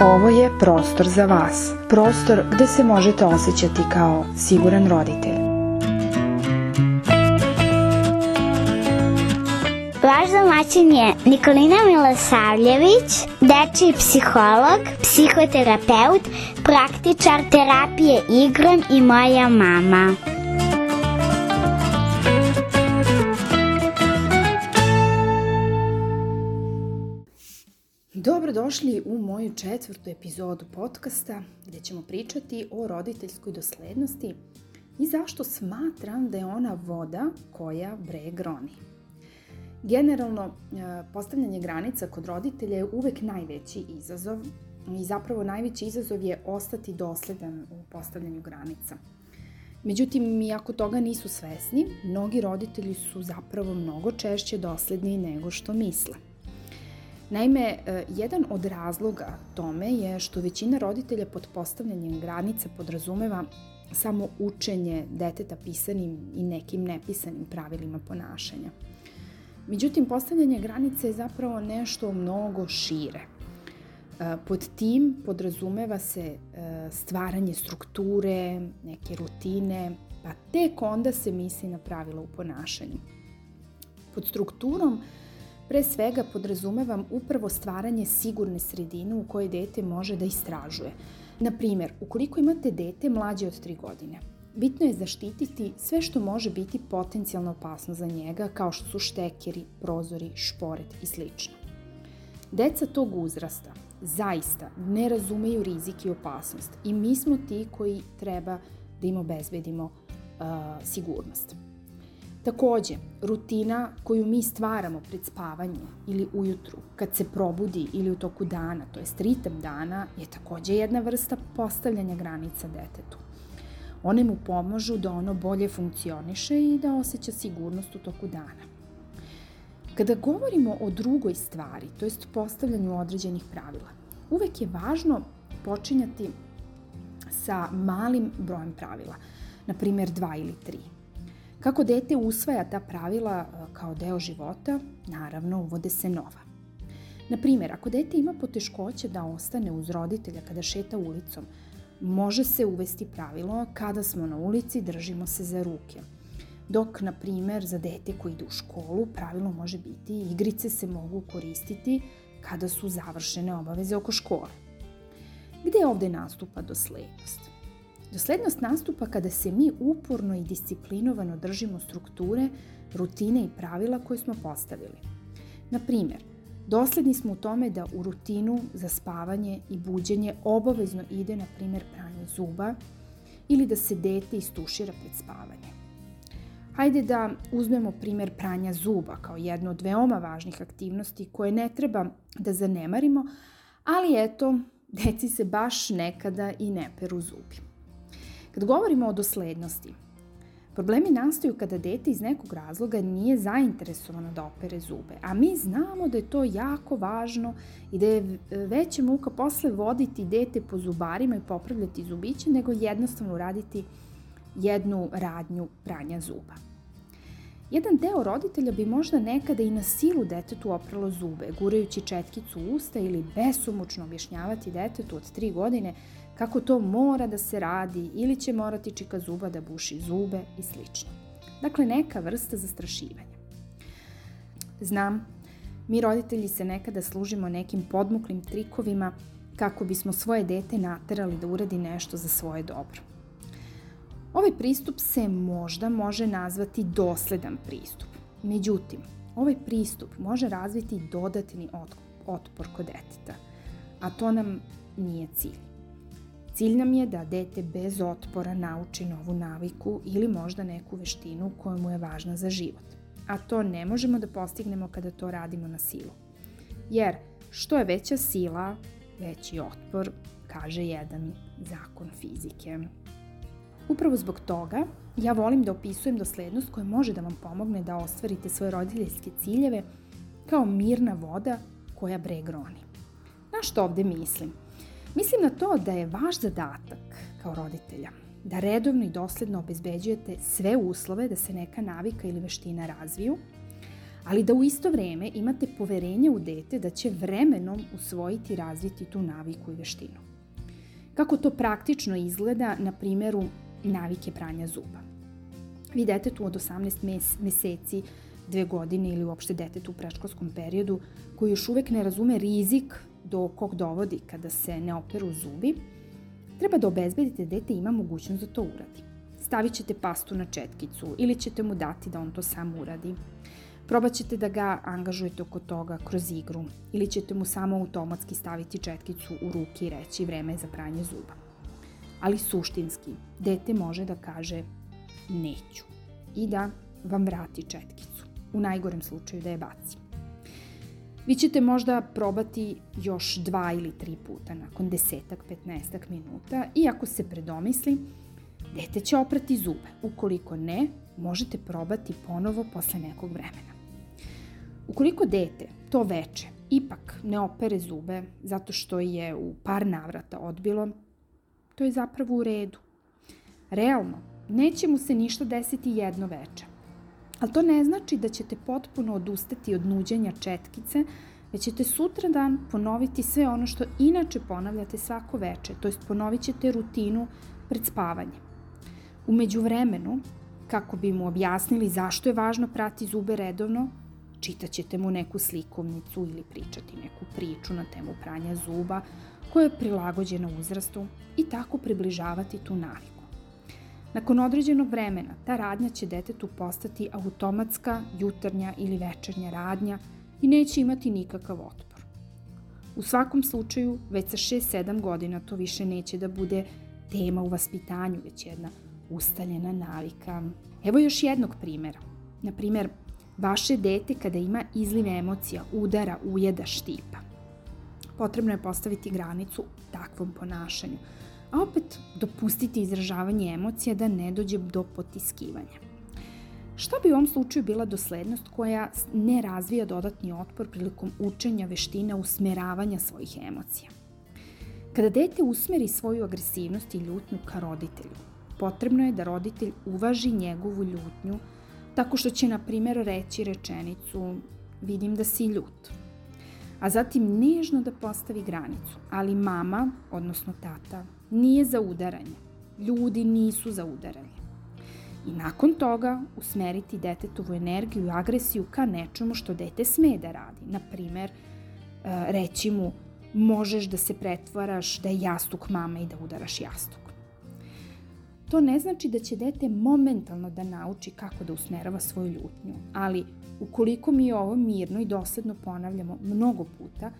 Ovo je prostor za vas. Prostor gde se možete osjećati kao siguran roditelj. Vaš domaćin je Nikolina Milosavljević, dečiji psiholog, psihoterapeut, praktičar terapije igrom i moja mama. Dobrodošli u moju četvrtu epizodu podcasta gde ćemo pričati o roditeljskoj doslednosti i zašto smatram da je ona voda koja breg roni. Generalno, e, postavljanje granica kod roditelja je uvek najveći izazov i zapravo najveći izazov je ostati dosledan u postavljanju granica. Međutim, iako toga nisu svesni, mnogi roditelji su zapravo mnogo češće dosledni nego što misle. Naime, e, jedan od razloga tome je što većina roditelja pod postavljanjem granica podrazumeva samo učenje deteta pisanim i nekim nepisanim pravilima ponašanja. Međutim, postavljanje granice je zapravo nešto mnogo šire. E, pod tim podrazumeva se e, stvaranje strukture, neke rutine, pa tek onda se misli na pravila u ponašanju. Pod strukturom pre svega podrazumevam upravo stvaranje sigurne sredine u kojoj dete može da istražuje. Na primer, ukoliko imate dete mlađe od 3 godine, bitno je zaštititi sve što može biti potencijalno opasno za njega, kao što su štekeri, prozori, šporet i sl. Deca tog uzrasta zaista ne razumeju rizik i opasnost i mi smo ti koji treba da im obezbedimo uh, sigurnost. Takođe, rutina koju mi stvaramo pred spavanje ili ujutru, kad se probudi ili u toku dana, to je ritam dana, je takođe jedna vrsta postavljanja granica detetu. One mu pomažu da ono bolje funkcioniše i da osjeća sigurnost u toku dana. Kada govorimo o drugoj stvari, to jest postavljanju određenih pravila, uvek je važno počinjati sa malim brojem pravila, na primer dva ili tri. Kako dete usvaja ta pravila e, kao deo života, naravno uvode se nova. Na primjer, ako dete ima poteškoće da ostane uz roditelja kada šeta ulicom, može se uvesti pravilo kada smo na ulici držimo se za ruke. Dok, na primer, za dete koji ide u školu, pravilo može biti igrice se mogu koristiti kada su završene obaveze oko škole. Gde ovde nastupa doslednost? Doslednost nastupa kada se mi uporno i disciplinovano držimo strukture, rutine i pravila koje smo postavili. Na primer, dosledni smo u tome da u rutinu za spavanje i buđenje obavezno ide, na primer, pranje zuba ili da se dete istušira pred spavanje. Hajde da uzmemo primer pranja zuba kao jednu od veoma važnih aktivnosti koje ne treba da zanemarimo, ali eto, deci se baš nekada i ne peru zubi. Kad govorimo o doslednosti, problemi nastaju kada dete iz nekog razloga nije zainteresovano da opere zube, a mi znamo da je to jako važno i da je veća muka posle voditi dete po zubarima i popravljati zubiće nego jednostavno raditi jednu radnju pranja zuba. Jedan deo roditelja bi možda nekada i na silu detetu opralo zube, gurajući četkicu usta ili besomučno objašnjavati detetu od 3 godine kako to mora da se radi ili će morati čika zuba da buši zube i slično. Dakle, neka vrsta zastrašivanja. Znam, mi roditelji se nekada služimo nekim podmuklim trikovima kako bismo svoje dete naterali da uradi nešto za svoje dobro. Ovaj pristup se možda može nazvati dosledan pristup. Međutim, ovaj pristup može razviti dodatni otpor kod deteta, a to nam nije cilj. Cilj nam je da dete bez otpora nauči novu naviku ili možda neku veštinu koja mu je važna za život. A to ne možemo da postignemo kada to radimo na silu. Jer što je veća sila, veći otpor, kaže jedan zakon fizike. Upravo zbog toga ja volim da opisujem doslednost koja može da vam pomogne da ostvarite svoje roditeljske ciljeve kao mirna voda koja bre groni. Na što ovde mislim? Mislim na to da je vaš zadatak kao roditelja da redovno i dosledno obezbeđujete sve uslove da se neka navika ili veština razviju, ali da u isto vreme imate poverenje u dete da će vremenom usvojiti i razviti tu naviku i veštinu. Kako to praktično izgleda na primjeru navike pranja zuba. Vi detetu od 18 mes meseci, dve godine ili uopšte detetu u preškolskom periodu koji još uvek ne razume rizik do kog dovodi kada se ne operu zubi, treba da obezbedite da dete ima mogućnost da to uradi. Stavit ćete pastu na četkicu ili ćete mu dati da on to sam uradi. Probat ćete da ga angažujete oko toga kroz igru ili ćete mu samo automatski staviti četkicu u ruke i reći vreme je za pranje zuba. Ali suštinski, dete može da kaže neću i da vam vrati četkicu. U najgorem slučaju da je baci. Vi ćete možda probati još dva ili tri puta nakon desetak, petnestak minuta i ako se predomisli, dete će oprati zube. Ukoliko ne, možete probati ponovo posle nekog vremena. Ukoliko dete to veče ipak ne opere zube zato što je u par navrata odbilo, to je zapravo u redu. Realno, neće mu se ništa desiti jedno veče. Ali to ne znači da ćete potpuno odustati od nuđenja četkice, već ćete sutra dan ponoviti sve ono što inače ponavljate svako veče, to jest ponovit ćete rutinu pred spavanje. Umeđu vremenu, kako bi mu objasnili zašto je važno prati zube redovno, čitaćete mu neku slikovnicu ili pričati neku priču na temu pranja zuba koja je prilagođena uzrastu i tako približavati tu naviku. Nakon određenog vremena, ta radnja će detetu postati automatska, jutarnja ili večernja radnja i neće imati nikakav otpor. U svakom slučaju, već sa 6-7 godina to više neće da bude tema u vaspitanju, već jedna ustaljena navika. Evo još jednog primjera. Na primjer, vaše dete kada ima izliv emocija, udara, ujeda, štipa. Potrebno je postaviti granicu takvom ponašanju, a opet dopustiti izražavanje emocija da ne dođe do potiskivanja. Šta bi u ovom slučaju bila doslednost koja ne razvija dodatni otpor prilikom učenja veština usmeravanja svojih emocija? Kada dete usmeri svoju agresivnost i ljutnju ka roditelju, potrebno je da roditelj uvaži njegovu ljutnju tako što će, na primjer, reći rečenicu vidim da si ljut. A zatim nežno da postavi granicu, ali mama, odnosno tata, nije za udaranje. Ljudi nisu za udaranje. I nakon toga usmeriti detetovu energiju i agresiju ka nečemu što dete sme da radi. Na primer, e, reći mu možeš da se pretvaraš da je jastuk mama i da udaraš jastuk. To ne znači da će dete momentalno da nauči kako da usmerava svoju ljutnju, ali ukoliko mi ovo mirno i dosledno ponavljamo mnogo puta,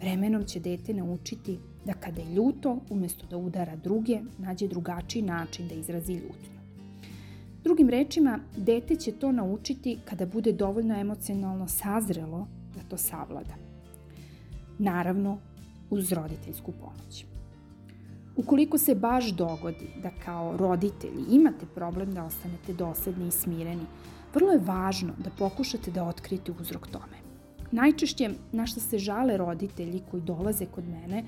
vremenom će dete naučiti da kada je ljuto, umesto da udara druge, nađe drugačiji način da izrazi ljutnju. Drugim rečima, dete će to naučiti kada bude dovoljno emocionalno sazrelo da to savlada. Naravno, uz roditeljsku pomoć. Ukoliko se baš dogodi da kao roditelji imate problem da ostanete dosledni i smireni, vrlo je važno da pokušate da otkrijete uzrok tome. Najčešće na što se žale roditelji koji dolaze kod mene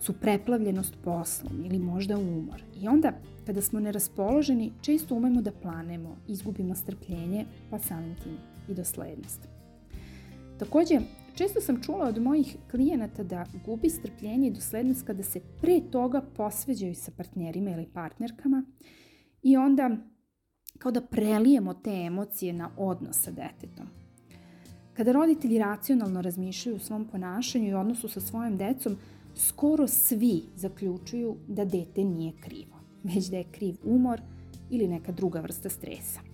su preplavljenost poslom ili možda umor. I onda, kada smo neraspoloženi, često umemo da planemo, izgubimo strpljenje, pa samim tim i doslednost. Takođe, Često sam čula od mojih klijenata da gubi strpljenje i doslednost kada se pre toga posveđaju sa partnerima ili partnerkama i onda kao da prelijemo te emocije na odnos sa detetom. Kada roditelji racionalno razmišljaju o svom ponašanju i odnosu sa svojim decom, skoro svi zaključuju da dete nije krivo, već da je kriv umor ili neka druga vrsta stresa.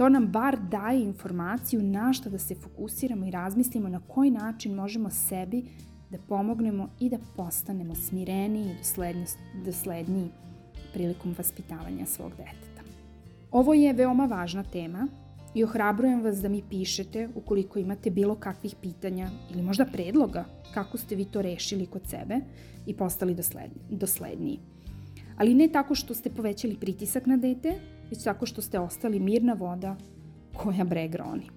To nam bar daje informaciju na što da se fokusiramo i razmislimo na koji način možemo sebi da pomognemo i da postanemo smireniji i dosledniji prilikom vaspitavanja svog deteta. Ovo je veoma važna tema i ohrabrujem vas da mi pišete ukoliko imate bilo kakvih pitanja ili možda predloga kako ste vi to rešili kod sebe i postali dosledniji. Ali ne tako što ste povećali pritisak na dete, već tako što ste ostali mirna voda koja bre groni.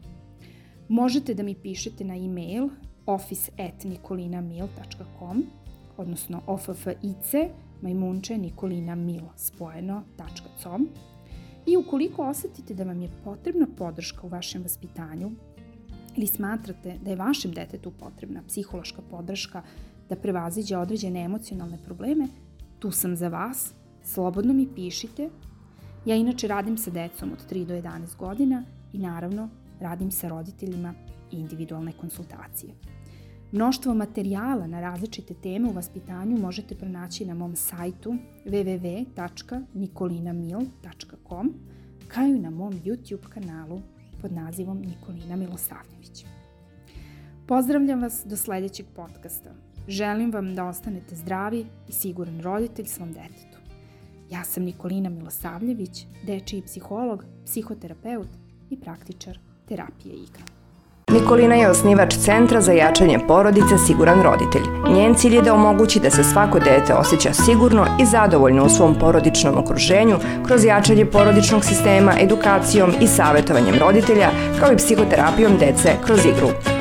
Možete da mi pišete na e-mail office.nikolinamil.com odnosno offic majmunče nikolina mil i ukoliko osetite da vam je potrebna podrška u vašem vaspitanju, ili smatrate da je vašem detetu potrebna psihološka podrška da prevaziđe određene emocionalne probleme, tu sam za vas, slobodno mi pišite. Ja inače radim sa decom od 3 do 11 godina i naravno radim sa roditeljima individualne konsultacije. Mnoštvo materijala na različite teme u vaspitanju možete pronaći na mom sajtu www.nikolinamil.com kao i na mom YouTube kanalu pod nazivom Nikolina Milosavljević. Pozdravljam vas do sledećeg podcasta. Želim vam da ostanete zdravi i siguran roditelj svom detetu. Ja sam Nikolina Milosavljević, dečiji psiholog, psihoterapeut i praktičar terapije igrom. Nikolina je osnivač Centra za jačanje porodice Siguran roditelj. Njen cilj je da omogući da se svako dete osjeća sigurno i zadovoljno u svom porodičnom okruženju kroz jačanje porodičnog sistema, edukacijom i savetovanjem roditelja, kao i psihoterapijom dece kroz igru.